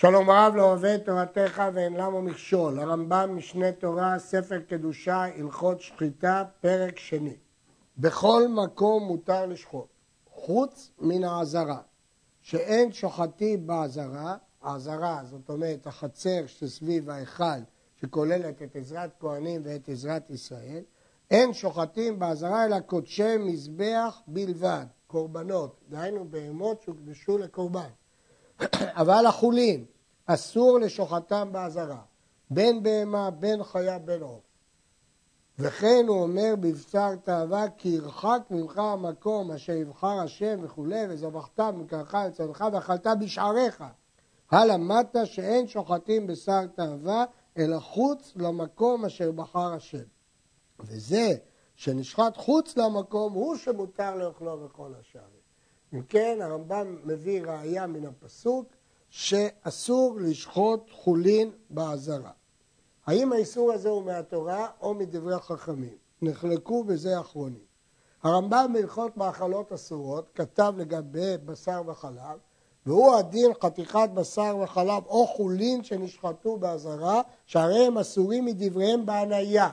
שלום רב לא אוהב את תורתך ואין למה מכשול. הרמב"ם משנה תורה, ספר קדושה, הלכות שחיטה, פרק שני. בכל מקום מותר לשחוט, חוץ מן העזרה, שאין שוחטים בעזרה, העזרה זאת אומרת החצר שסביב ההיכל שכוללת את עזרת כהנים ואת עזרת ישראל, אין שוחטים בעזרה אלא קודשי מזבח בלבד, קורבנות, דהיינו בהמות שהוקדשו לקורבן. אבל החולין, אסור לשוחטם באזהרה, בין בהמה, בין חיה, בין עוף. וכן הוא אומר בבשר תאווה כי ירחק ממך המקום אשר יבחר השם וכולי וזבחת מקרך לצדך ואכלת בשעריך. הלמדת שאין שוחטים בשר תאווה אלא חוץ למקום אשר בחר השם. וזה שנשחט חוץ למקום הוא שמותר לאכלו בכל השערים. אם כן, הרמב"ם מביא ראייה מן הפסוק שאסור לשחוט חולין בעזרה. האם האיסור הזה הוא מהתורה או מדברי החכמים? נחלקו בזה אחרונים. הרמב"ם בהלכות מאכלות אסורות כתב לגבי בשר וחלב והוא הדין חתיכת בשר וחלב או חולין שנשחטו באזהרה שהרי הם אסורים מדבריהם בהניה.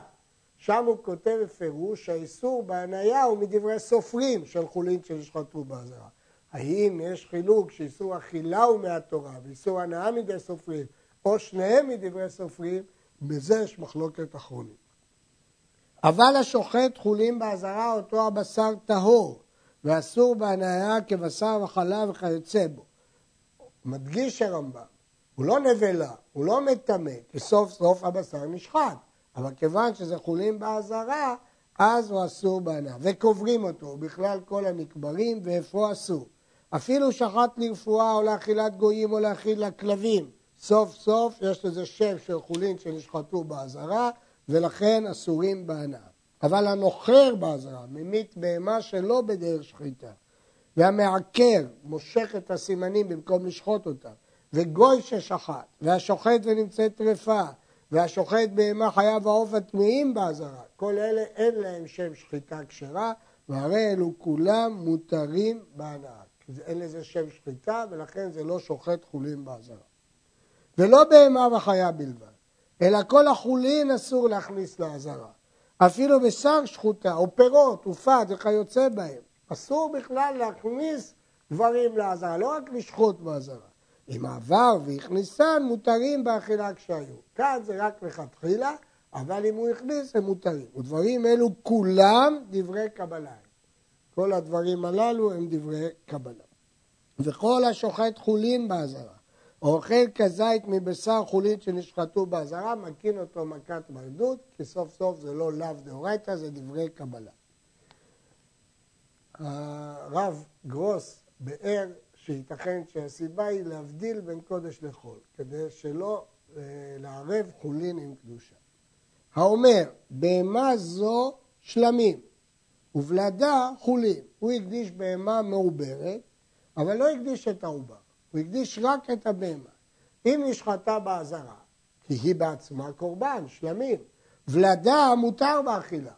שם הוא כותב בפירוש שהאיסור בהניה הוא מדברי סופרים של חולין שנשחטו באזהרה. האם יש חילוק שאיסור אכילה הוא מהתורה ואיסור הנאה מידי סופרים, או שניהם מדברי סופרים, בזה יש מחלוקת אחרונים. אבל השוחט חולין באזהרה אותו הבשר טהור, ואסור בהנאה כבשר וחלב וכיוצא בו. מדגיש הרמב"ם, הוא לא נבלה, הוא לא מטמא, כי סוף סוף הבשר נשחט. אבל כיוון שזה חולין באזהרה, אז הוא אסור בהנאה. וקוברים אותו, בכלל כל הנקברים, ואיפה אסור. אפילו שחט לרפואה או לאכילת גויים או לאכיל לכלבים, סוף סוף יש לזה שם של חולין שנשחטו באזהרה, ולכן אסורים בהנאה. אבל הנוחר באזהרה, ממית בהמה שלא בדרך שחיטה, והמעקר מושך את הסימנים במקום לשחוט אותם, וגוי ששחט, והשוחט ונמצאת טרפה, והשוחט בהמה חיה ועוף הטמאים באזהרה, כל אלה אין להם שם שחיטה כשרה, והרי אלו כולם מותרים בהנאה. אין לזה שם שחיטה, ולכן זה לא שוחט חולין באזהרה. ולא בהמה וחיה בלבד, אלא כל החולין אסור להכניס לאזהרה. אפילו בשר שחוטה, או פירות, ופת וכיוצא בהם. אסור בכלל להכניס דברים לאזהרה, לא רק לשחוט באזהרה. אם עבר והכניסן, מותרים באכילה כשהיו. כאן זה רק לכתחילה, אבל אם הוא הכניס, הם מותרים. ודברים אלו כולם דברי קבלה. כל הדברים הללו הם דברי קבלה. וכל השוחט חולין באזהרה, או אוכל כזית מבשר חולין שנשחטו באזהרה, מקין אותו מכת מרדות, כי סוף סוף זה לא לאו דאורייתא, זה דברי קבלה. הרב גרוס באר שייתכן שהסיבה היא להבדיל בין קודש לחול, כדי שלא אה, לערב חולין עם קדושה. האומר, בהמה זו שלמים, ובלדה חולין. הוא הקדיש בהמה מעוברת, אבל לא הקדיש את העובר, הוא הקדיש רק את הבהמה. אם נשחטה באזהרה, כי היא בעצמה קורבן, שלמים, ולדה מותר באכילה.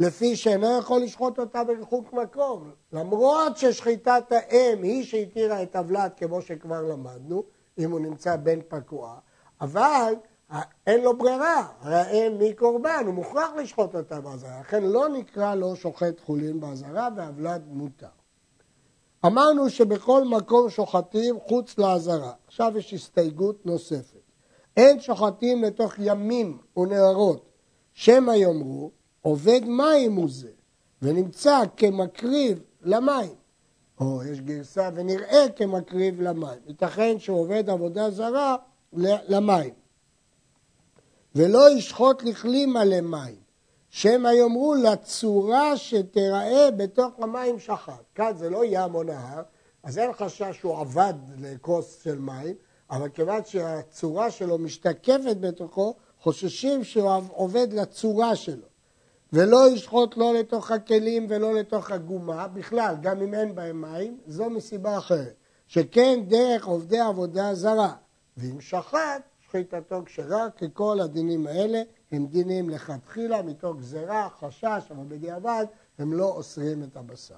לפי שאינו יכול לשחוט אותה בריחוק מקום. למרות ששחיטת האם היא שהתירה את הוולד כמו שכבר למדנו, אם הוא נמצא בין פקוע, אבל אין לו ברירה, הרי האם מי קורבן, הוא מוכרח לשחוט אותה באזהרה, לכן לא נקרא לו שוחט חולין באזהרה והוולד מותר. אמרנו שבכל מקום שוחטים חוץ לאזהרה. עכשיו יש הסתייגות נוספת. אין שוחטים לתוך ימים ונהרות, שמא יאמרו עובד מים הוא זה, ונמצא כמקריב למים. או יש גרסה ונראה כמקריב למים. ייתכן שהוא עובד עבודה זרה למים. ולא ישחוט לכלי מלא מים, שמא יאמרו לצורה שתיראה בתוך המים שחט. כאן זה לא ים או נהר, אז אין חשש שהוא עבד לכוס של מים, אבל כיוון שהצורה שלו משתקפת בתוכו, חוששים שהוא עובד לצורה שלו. ולא ישחוט לא לתוך הכלים ולא לתוך הגומה, בכלל, גם אם אין בהם מים, זו מסיבה אחרת. שכן דרך עובדי עבודה זרה, ואם שחט, שחיטתו כשרה, כי כל הדינים האלה הם דינים לכתחילה מתוך גזירה, חשש, אבל בדיעבד הם לא אוסרים את הבשר.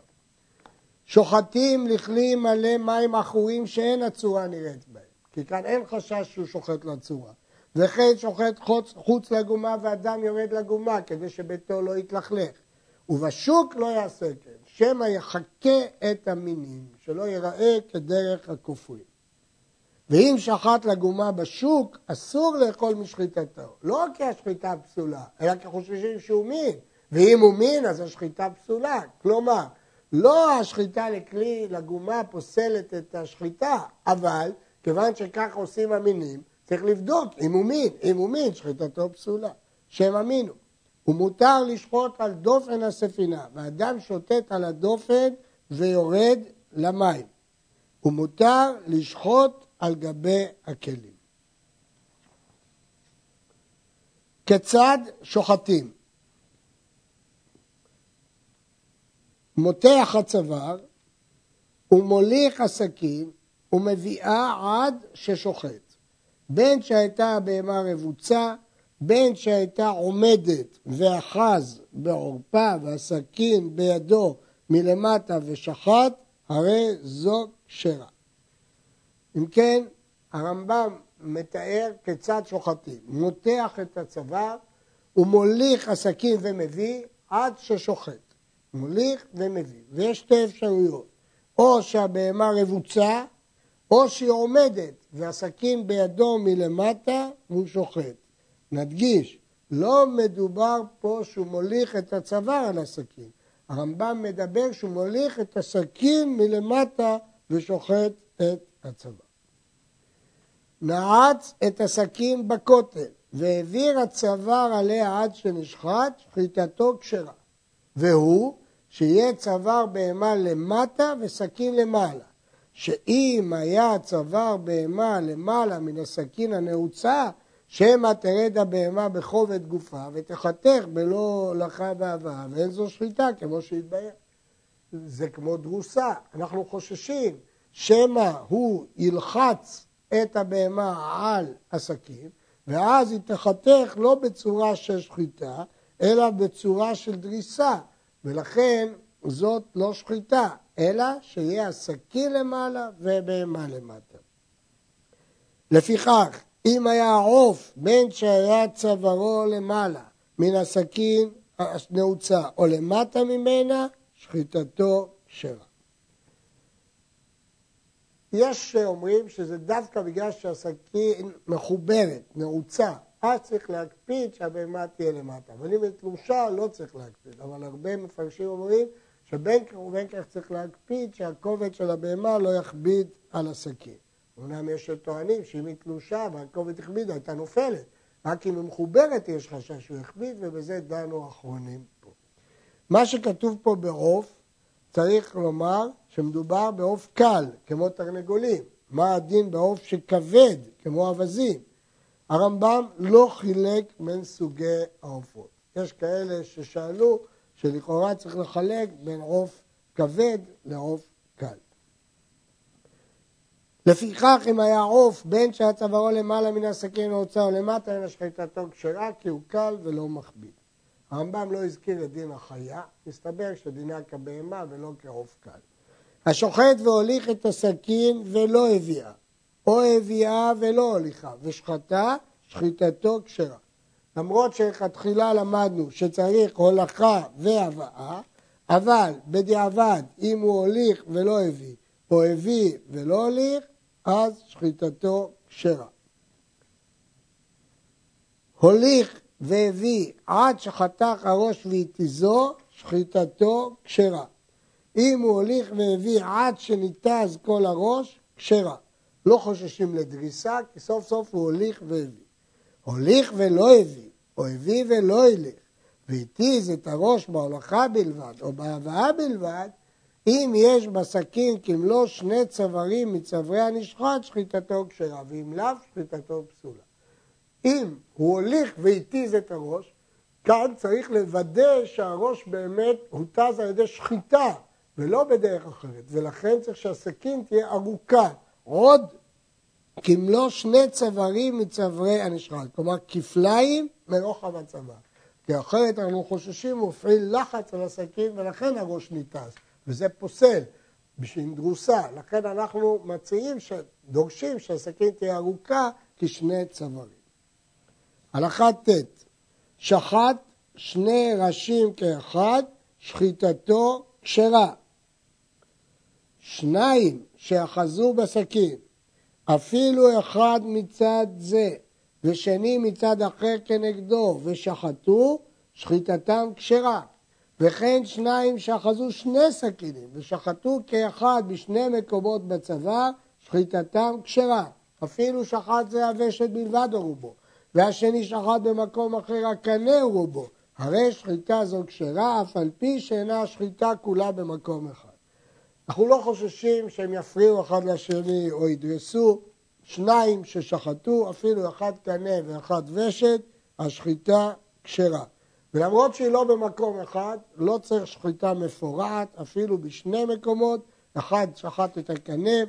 שוחטים לכלי מלא מים עכורים שאין הצורה נראית בהם. כי כאן אין חשש שהוא שוחט לצורה. וכן שוחט חוץ, חוץ לגומה ואדם יורד לגומה כדי שביתו לא יתלכלך. ובשוק לא יעשה כן, שמא יחכה את המינים, שלא ייראה כדרך הכופרים. ואם שחט לגומה בשוק, אסור לאכול משחיטתו. לא כי השחיטה פסולה, אלא כי חושבים שהוא מין. ואם הוא מין, אז השחיטה פסולה. כלומר, לא השחיטה לכלי לגומה פוסלת את השחיטה, אבל כיוון שכך עושים המינים, צריך לבדוק אם הוא מין. אם הוא מין, שחיטתו פסולה. שם המין הוא. ומותר לשחוט על דופן הספינה, ואדם שוטט על הדופן ויורד למים. ומותר לשחוט על גבי הכלים. כיצד שוחטים? מותח הצוואר ומוליך הסכין ומביאה עד ששוחט. בין שהייתה הבהמה רבוצה, בין שהייתה עומדת ואחז בעורפה והסכין בידו מלמטה ושחט, הרי זו כשרה. אם כן, הרמב"ם מתאר כיצד שוחטים. מותח את הצוואר ומוליך הסכין ומביא עד ששוחט. מוליך ומביא. ויש שתי אפשרויות. או שהבהמה רבוצה, או שהיא עומדת והסכין בידו מלמטה והוא שוחט. נדגיש, לא מדובר פה שהוא מוליך את הצוואר על הסכין. הרמב"ם מדבר שהוא מוליך את הסכין מלמטה ושוחט את הצוואר. נעץ את הסכין בכותל והעביר הצוואר עליה עד שנשחט, שחיטתו כשרה. והוא שיהיה צוואר בהמה למטה וסכין למעלה. שאם היה צוואר בהמה למעלה מן הסכין הנעוצה, שמא תרד הבהמה בכובד גופה ותחתך בלא הולכה והבאה, ואין זו שחיטה כמו שהתבהר. זה כמו דרוסה, אנחנו חוששים. שמא הוא ילחץ את הבהמה על הסכין, ואז היא תחתך לא בצורה של שחיטה, אלא בצורה של דריסה, ולכן זאת לא שחיטה, אלא שיהיה הסכין למעלה ובהמה למטה. לפיכך, אם היה עוף בין שהיה צווארו למעלה מן הסכין הנעוצה או למטה ממנה, שחיטתו כשרה. יש שאומרים שזה דווקא בגלל שהסכין מחוברת, נעוצה, אז צריך להקפיד שהבהמה תהיה למטה. אבל אם היא תלושה, לא צריך להקפיד. אבל הרבה מפרשים אומרים שבין כך ובין כך צריך להקפיד שהכובד של הבהמה לא יכביד על הסכין. אומנם יש שטוענים שאם היא תלושה והכובד הכביד, הייתה נופלת. רק אם היא מחוברת יש חשש שהוא יכביד, ובזה דנו האחרונים פה. מה שכתוב פה בעוף, צריך לומר שמדובר בעוף קל, כמו תרנגולים. מה הדין בעוף שכבד, כמו אווזים? הרמב"ם לא חילק בין סוגי העופות. יש כאלה ששאלו שלכאורה צריך לחלק בין עוף כבד לעוף קל. לפיכך אם היה עוף בין שהיה צווארו למעלה מן הסכין ההוצאה או למטה אין השחיטתו כשרה כי הוא קל ולא מכביד. הרמב"ם לא הזכיר את דין החיה, מסתבר שדינה כבהמה ולא כעוף קל. השוחט והוליך את הסכין ולא הביאה, או הביאה ולא הוליכה, ושחטה, שחיטתו כשרה. למרות שלכתחילה למדנו שצריך הולכה והבאה, אבל בדיעבד אם הוא הוליך ולא הביא, או הביא ולא הוליך, אז שחיטתו כשרה. הוליך והביא עד שחתך הראש והתיזו, שחיטתו כשרה. אם הוא הוליך והביא עד שניתז כל הראש, כשרה. לא חוששים לדריסה, כי סוף סוף הוא הוליך והביא. הוליך ולא הביא, או הביא ולא הילך, והתיז את הראש בהולכה בלבד, או בהבאה בלבד, אם יש בסכין כמלוא שני צווארים מצווארי הנשחט, שחיטתו כשרה, ואם לאו, שחיטתו פסולה. אם הוא הוליך והתיז את הראש, כאן צריך לוודא שהראש באמת הותז על ידי שחיטה, ולא בדרך אחרת, ולכן צריך שהסכין תהיה ארוכה, עוד כמלוא שני צווארים מצווארי הנשחט, כלומר כפליים מרוחב הצוואר. כי אחרת אנחנו חוששים, הוא הפעיל לחץ על הסכין ולכן הראש ניתז. וזה פוסל. בשביל דרוסה. לכן אנחנו מציעים, דורשים שהסכין תהיה ארוכה כשני צווארים. הלכה ט' שחט שני ראשים כאחד, שחיטתו כשרה. שניים שאחזו בסכין, אפילו אחד מצד זה ושני מצד אחר כנגדו ושחטו, שחיטתם כשרה. וכן שניים שאחזו שני סכינים ושחטו כאחד בשני מקומות בצבא, שחיטתם כשרה. אפילו שחט זה הוושת בלבד או רובו, והשני שחט במקום אחר הקנה רובו. הרי שחיטה זו כשרה, אף על פי שאינה שחיטה כולה במקום אחד. אנחנו לא חוששים שהם יפריעו אחד לשני או ידרסו, שניים ששחטו, אפילו אחד קנה ואחד ושת, השחיטה כשרה. ולמרות שהיא לא במקום אחד, לא צריך שחיטה מפורעת, אפילו בשני מקומות, אחד שחט את הקנה,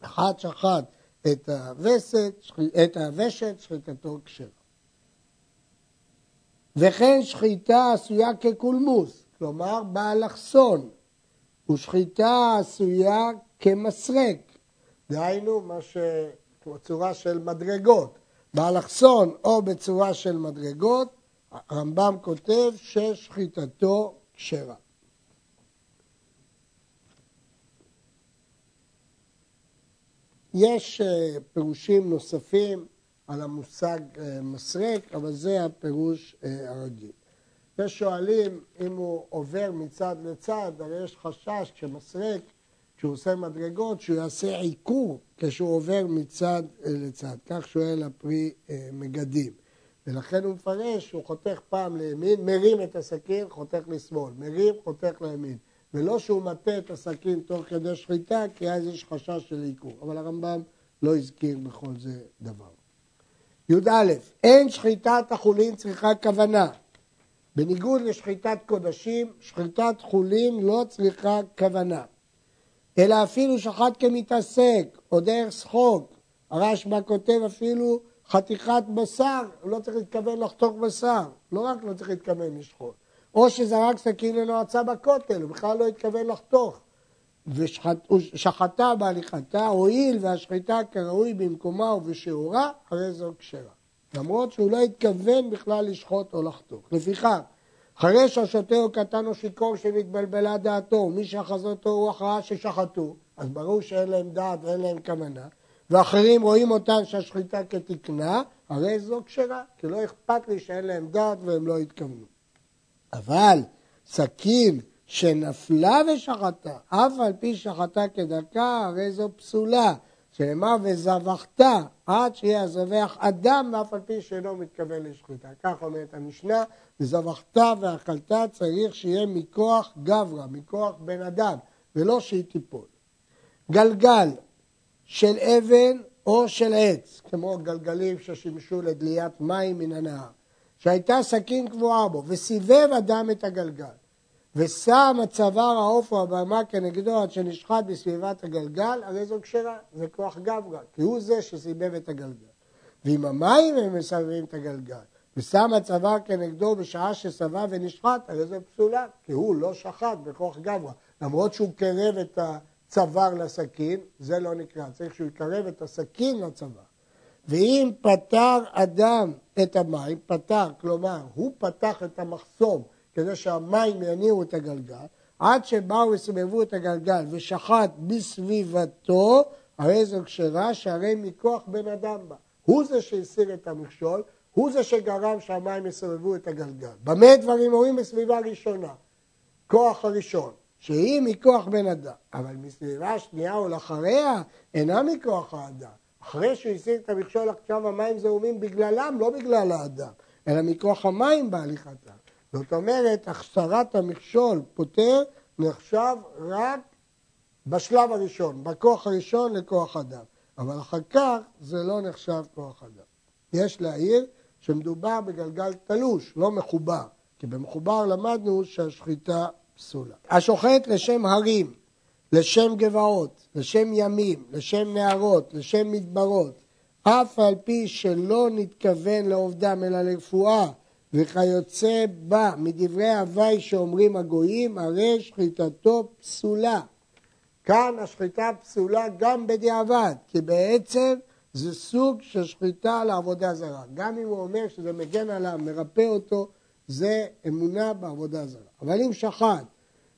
אחד שחט את הווסת, את הוושת, שחיטתו כשרה. וכן שחיטה עשויה כקולמוס, כלומר באלכסון, ושחיטה עשויה כמסרק, דהיינו מה ש... בצורה של מדרגות, באלכסון או בצורה של מדרגות, הרמב"ם כותב ששחיטתו כשרה. יש אה, פירושים נוספים על המושג אה, מסרק, אבל זה הפירוש אה, הרגיל. ושואלים אם הוא עובר מצד לצד, הרי יש חשש כשמסרק, כשהוא עושה מדרגות, שהוא יעשה עיקור כשהוא עובר מצד לצד. כך שואל הפרי מגדים. ולכן הוא מפרש שהוא חותך פעם לימין, מרים את הסכין, חותך לשמאל, מרים, חותך לימין. ולא שהוא מטה את הסכין תוך כדי שחיטה, כי אז יש חשש של עיקור. אבל הרמב"ם לא הזכיר בכל זה דבר. י"א, אין שחיטת החולין צריכה כוונה. בניגוד לשחיטת קודשים, שחיטת חולין לא צריכה כוונה. אלא אפילו שחט כמתעסק, או דרך שחוק. הרשב"א כותב אפילו חתיכת בשר, הוא לא צריך להתכוון לחתוך בשר, לא רק לא צריך להתכוון לשחוט. או שזרק סכין לנועצה בכותל, הוא בכלל לא התכוון לחתוך. ושחטה בהליכתה, הואיל והשחיטה כראוי במקומה ובשיעורה, הרי זו כשרה. למרות שהוא לא התכוון בכלל לשחוט או לחתוך. לפיכך, אחרי שהשוטה הוא קטן או שיכור שמתבלבלה דעתו, מי שאחזותו הוא הכרעה ששחטו, אז ברור שאין להם דעת ואין להם כוונה, ואחרים רואים אותם שהשחיטה כתקנה, הרי זו כשרה, כי לא אכפת לי שאין להם דעת והם לא התכוונו. אבל סכין שנפלה ושחטה, אף על פי שחטה כדרכה, הרי זו פסולה, שנאמר וזבחת עד שיהיה הזבח אדם ואף על פי שאינו מתכוון לשחיטה. כך אומרת המשנה, וזבחת ואכלת צריך שיהיה מכוח גברא, מכוח בן אדם, ולא שהיא תיפול. גלגל של אבן או של עץ, כמו גלגלים ששימשו לדליית מים מן הנהר, שהייתה סכין קבועה בו, וסיבב אדם את הגלגל, ושם הצוואר העוף או הבמה כנגדו עד שנשחט בסביבת הגלגל, הרי זו כשרה, זה כוח גברא, כי הוא זה שסיבב את הגלגל. ועם המים הם מסבבים את הגלגל, ושם הצוואר כנגדו בשעה שסבב ונשחט, הרי זו פסולה, כי הוא לא שחט בכוח גברא, למרות שהוא קרב את ה... צוואר לסכין, זה לא נקרא, צריך שהוא יקרב את הסכין לצוואר. ואם פתר אדם את המים, פתר, כלומר, הוא פתח את המחסום כדי שהמים יניעו את הגלגל, עד שבאו וסובבו את הגלגל ושחט בסביבתו, הרי זו כשרה שהרי מכוח בן אדם בה. הוא זה שהסיר את המכשול, הוא זה שגרם שהמים יסובבו את הגלגל. במה דברים אומרים בסביבה ראשונה? כוח הראשון. שהיא מכוח בן אדם, אבל מסביבה שנייה או לאחריה אינה מכוח האדם. אחרי שהוא הסיר את המכשול עכשיו המים זעומים בגללם, לא בגלל האדם, אלא מכוח המים בהליכתם. זאת אומרת, הכשרת המכשול פותר נחשב רק בשלב הראשון, בכוח הראשון לכוח אדם. אבל אחר כך זה לא נחשב כוח אדם. יש להעיר שמדובר בגלגל תלוש, לא מחובר, כי במחובר למדנו שהשחיטה פסולה. השוחט לשם הרים, לשם גבעות, לשם ימים, לשם נהרות, לשם מדברות, אף על פי שלא נתכוון לעובדם אלא לרפואה וכיוצא בה מדברי הוואי שאומרים הגויים, הרי שחיטתו פסולה. כאן השחיטה פסולה גם בדיעבד, כי בעצם זה סוג של שחיטה לעבודה זרה. גם אם הוא אומר שזה מגן עליו, מרפא אותו, זה אמונה בעבודה זרה. אבל אם שחט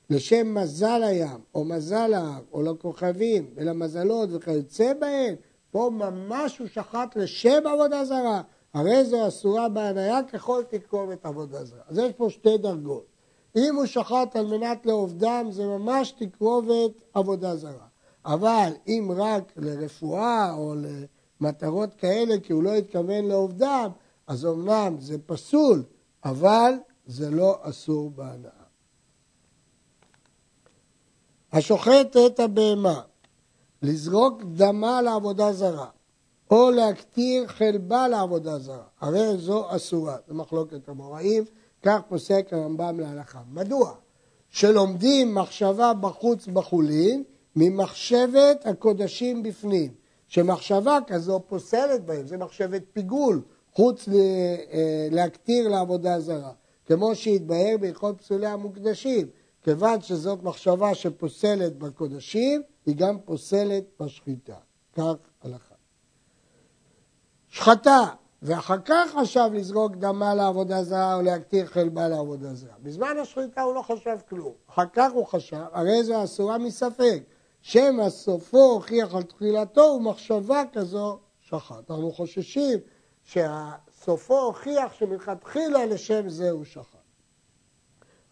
לשם מזל הים, או מזל ההר, או לכוכבים, ולמזלות וכיוצא בהן, פה ממש הוא שחט לשם עבודה זרה. הרי זו אסורה בהניה ככל תקרובת עבודה זרה. אז יש פה שתי דרגות. אם הוא שחט על מנת לעובדם, זה ממש תקרובת עבודה זרה. אבל אם רק לרפואה או למטרות כאלה, כי הוא לא התכוון לעובדם, אז אמנם זה פסול, אבל זה לא אסור בהנאה. השוחט את הבהמה, לזרוק דמה לעבודה זרה, או להקטיר חלבה לעבודה זרה, הרי זו אסורה, זו מחלוקת המוראים, כך פוסק הרמב"ם להלכה. מדוע? שלומדים מחשבה בחוץ בחולין ממחשבת הקודשים בפנים, שמחשבה כזו פוסלת בהם, זה מחשבת פיגול, חוץ אה, להקטיר לעבודה זרה, כמו שהתבהר בהלכות פסולי המוקדשים, כיוון שזאת מחשבה שפוסלת בקודשים, היא גם פוסלת בשחיטה. כך שחטה, ואחר כך חשב לזרוק דמה לעבודה זרה או להקטיר חלבה לעבודה זרה. בזמן השחיטה הוא לא חשב כלום. אחר כך הוא חשב, הרי זו אסורה מספק. שמא סופו הוכיח על תחילתו ומחשבה כזו שחט. אנחנו חוששים שסופו הוכיח שמלכתחילה לשם זה הוא שחט.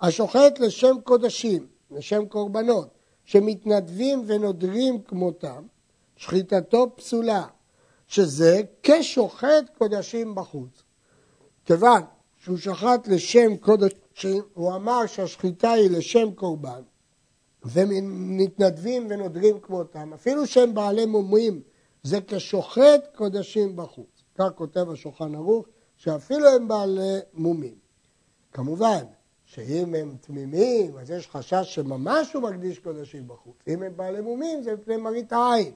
השוחט לשם קודשים, לשם קורבנות, שמתנדבים ונודרים כמותם, שחיטתו פסולה, שזה כשוחט קודשים בחוץ. כיוון שהוא שחט לשם קודשים, הוא אמר שהשחיטה היא לשם קורבן, ומתנדבים ונודרים כמותם, אפילו שהם בעלי מומים, זה כשוחט קודשים בחוץ. כך כותב השולחן ערוך, שאפילו הם בעלי מומים. כמובן, שאם הם תמימים, אז יש חשש שממש הוא מקדיש קודשים בחוץ. אם הם בעלי מומים, זה מפני מראית העין.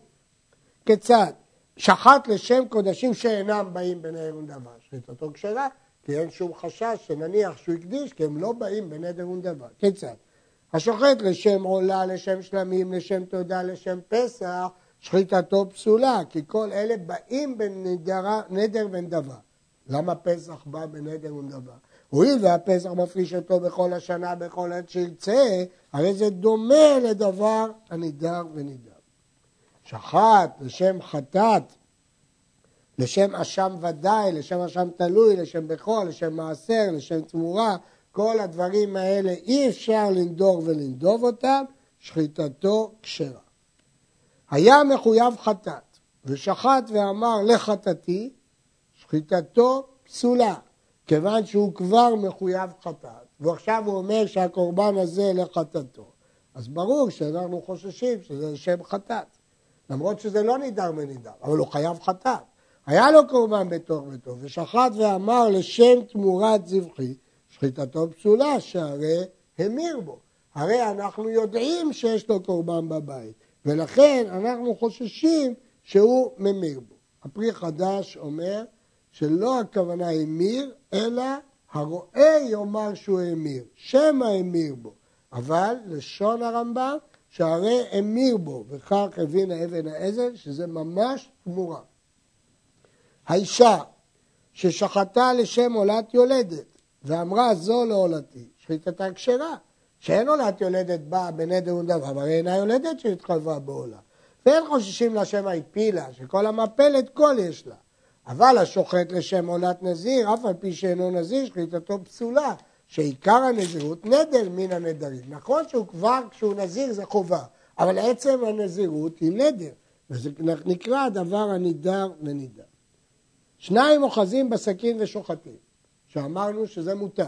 כיצד? שחט לשם קודשים שאינם באים בנדר ונדבה. שחיטתו כשרה, כי אין שום חשש שנניח שהוא הקדיש, כי הם לא באים בנדר ונדבה. כיצד? השוחט לשם עולה, לשם שלמים, לשם תודה, לשם פסח, שחיטתו פסולה, כי כל אלה באים בנדר ונדבה. למה פסח בא בנדר ונדבה? הואיל והפסח מפריש אותו בכל השנה, בכל עת שירצה, הרי זה דומה לדבר הנידר ונידר. שחט, לשם חטאת, לשם אשם ודאי, לשם אשם תלוי, לשם בכור, לשם מעשר, לשם תמורה, כל הדברים האלה אי אפשר לנדור ולנדוב אותם, שחיטתו כשרה. היה מחויב חטאת, ושחט ואמר לחטאתי, שחיטתו פסולה. כיוון שהוא כבר מחויב חטאת, ועכשיו הוא אומר שהקורבן הזה לחטאתו, אז ברור שאנחנו חוששים שזה לשם חטאת, למרות שזה לא נידר מנידר, אבל הוא חייב חטאת. היה לו קורבן בתוך ביתו, ושחט ואמר לשם תמורת זבחי, שחיטתו פסולה, שהרי המיר בו. הרי אנחנו יודעים שיש לו קורבן בבית, ולכן אנחנו חוששים שהוא ממיר בו. הפרי חדש אומר שלא הכוונה המיר, אלא הרואה יאמר שהוא המיר, שמא המיר בו. אבל לשון הרמב"ם, שהרי המיר בו, וכך הבין האבן העזר, שזה ממש תמורה. האישה ששחטה לשם עולת יולדת, ואמרה זו לעולתי, שחיטתה כשרה, שאין עולת יולדת באה בנדר ונדבה, אבל אינה יולדת שהתחלבה בעולה. ואין חוששים לה שמא הפילה, שכל המפלת קול יש לה. אבל השוחט לשם עולת נזיר, אף על פי שאינו נזיר, שחיטתו פסולה, שעיקר הנזירות נדר מן הנדרים. נכון שהוא כבר, כשהוא נזיר זה חובה, אבל עצם הנזירות היא נדר, וזה נקרא הדבר הנידר ונידר. שניים אוחזים בסכין ושוחטים, שאמרנו שזה מותר.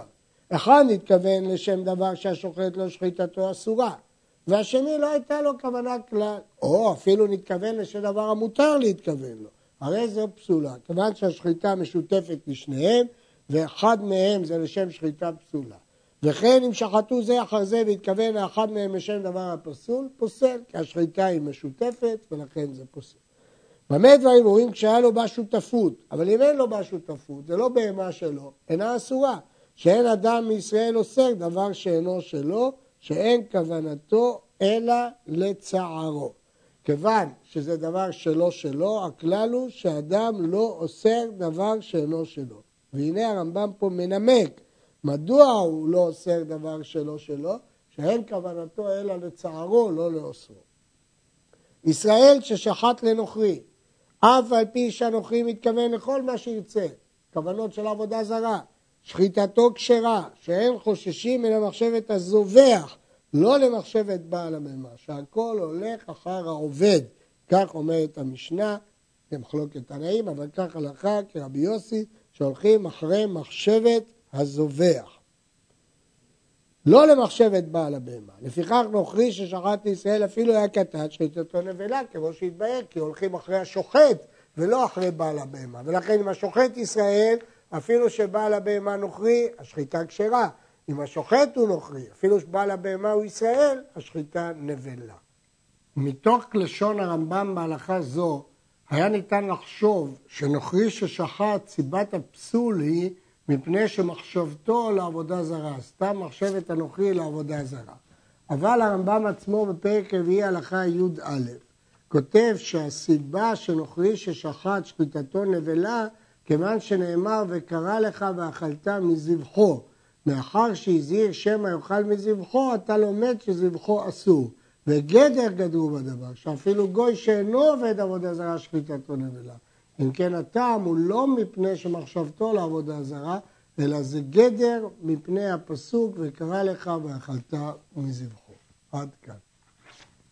אחד נתכוון לשם דבר שהשוחט לא שחיטתו אסורה, והשני לא הייתה לו כוונה כלל, או אפילו נתכוון לשם דבר המותר להתכוון לו. הרי זו פסולה, כיוון שהשחיטה משותפת לשניהם, ואחד מהם זה לשם שחיטה פסולה. וכן אם שחטו זה אחר זה והתכוון לאחד מהם לשם דבר הפסול, פוסל, כי השחיטה היא משותפת ולכן זה פוסל. במה דברים אומרים כשהיה לו בה שותפות, אבל אם אין לו בה שותפות, זה לא בהמה שלו, אינה אסורה. שאין אדם מישראל אוסר דבר שאינו שלו, שאין כוונתו אלא לצערו. כיוון שזה דבר שלא שלו, הכלל הוא שאדם לא אוסר דבר שאינו שלו. והנה הרמב"ם פה מנמק מדוע הוא לא אוסר דבר שלא שלו, שאין כוונתו אלא לצערו, לא לאוסרו. ישראל ששחט לנוכרי, אף על פי שהנוכרי מתכוון לכל מה שירצה, כוונות של עבודה זרה, שחיטתו כשרה, שאין חוששים מן המחשבת הזובח, לא למחשבת בעל הממה, שהכל הולך אחר העובד, כך אומרת המשנה, במחלוקת תנאים, אבל כך הלכה כרבי יוסי, שהולכים אחרי מחשבת הזובח. לא למחשבת בעל הבהמה. לפיכך נוכרי ששחט לישראל אפילו היה קטן, שחיתתו נבלה, כמו שהתבהר, כי הולכים אחרי השוחט ולא אחרי בעל הבהמה. ולכן אם השוחט ישראל, אפילו שבעל הבהמה נוכרי, השחיטה כשרה. אם השוחט הוא נוכרי, אפילו שבעל הבהמה הוא ישראל, השחיטה נבלה. מתוך לשון הרמב"ם בהלכה זו, היה ניתן לחשוב שנוכרי ששחט, סיבת הפסול היא מפני שמחשבתו לעבודה זרה, סתם מחשבת הנוכרי לעבודה זרה. אבל הרמב"ם עצמו בפרק רביעי הלכה י"א כותב שהסיבה שנוכרי ששחט שחיטתו נבלה כיוון שנאמר וקרא לך ואכלת מזבחו מאחר שהזהיר שמא יאכל מזבחו אתה לומד שזבחו אסור וגדר גדרו בדבר שאפילו גוי שאינו עובד עבודה זרה שחיטתו נבלה אם כן הטעם הוא לא מפני שמחשבתו לעבודה זרה, אלא זה גדר מפני הפסוק וקרא לך ואכלת מזבחו. עד כאן.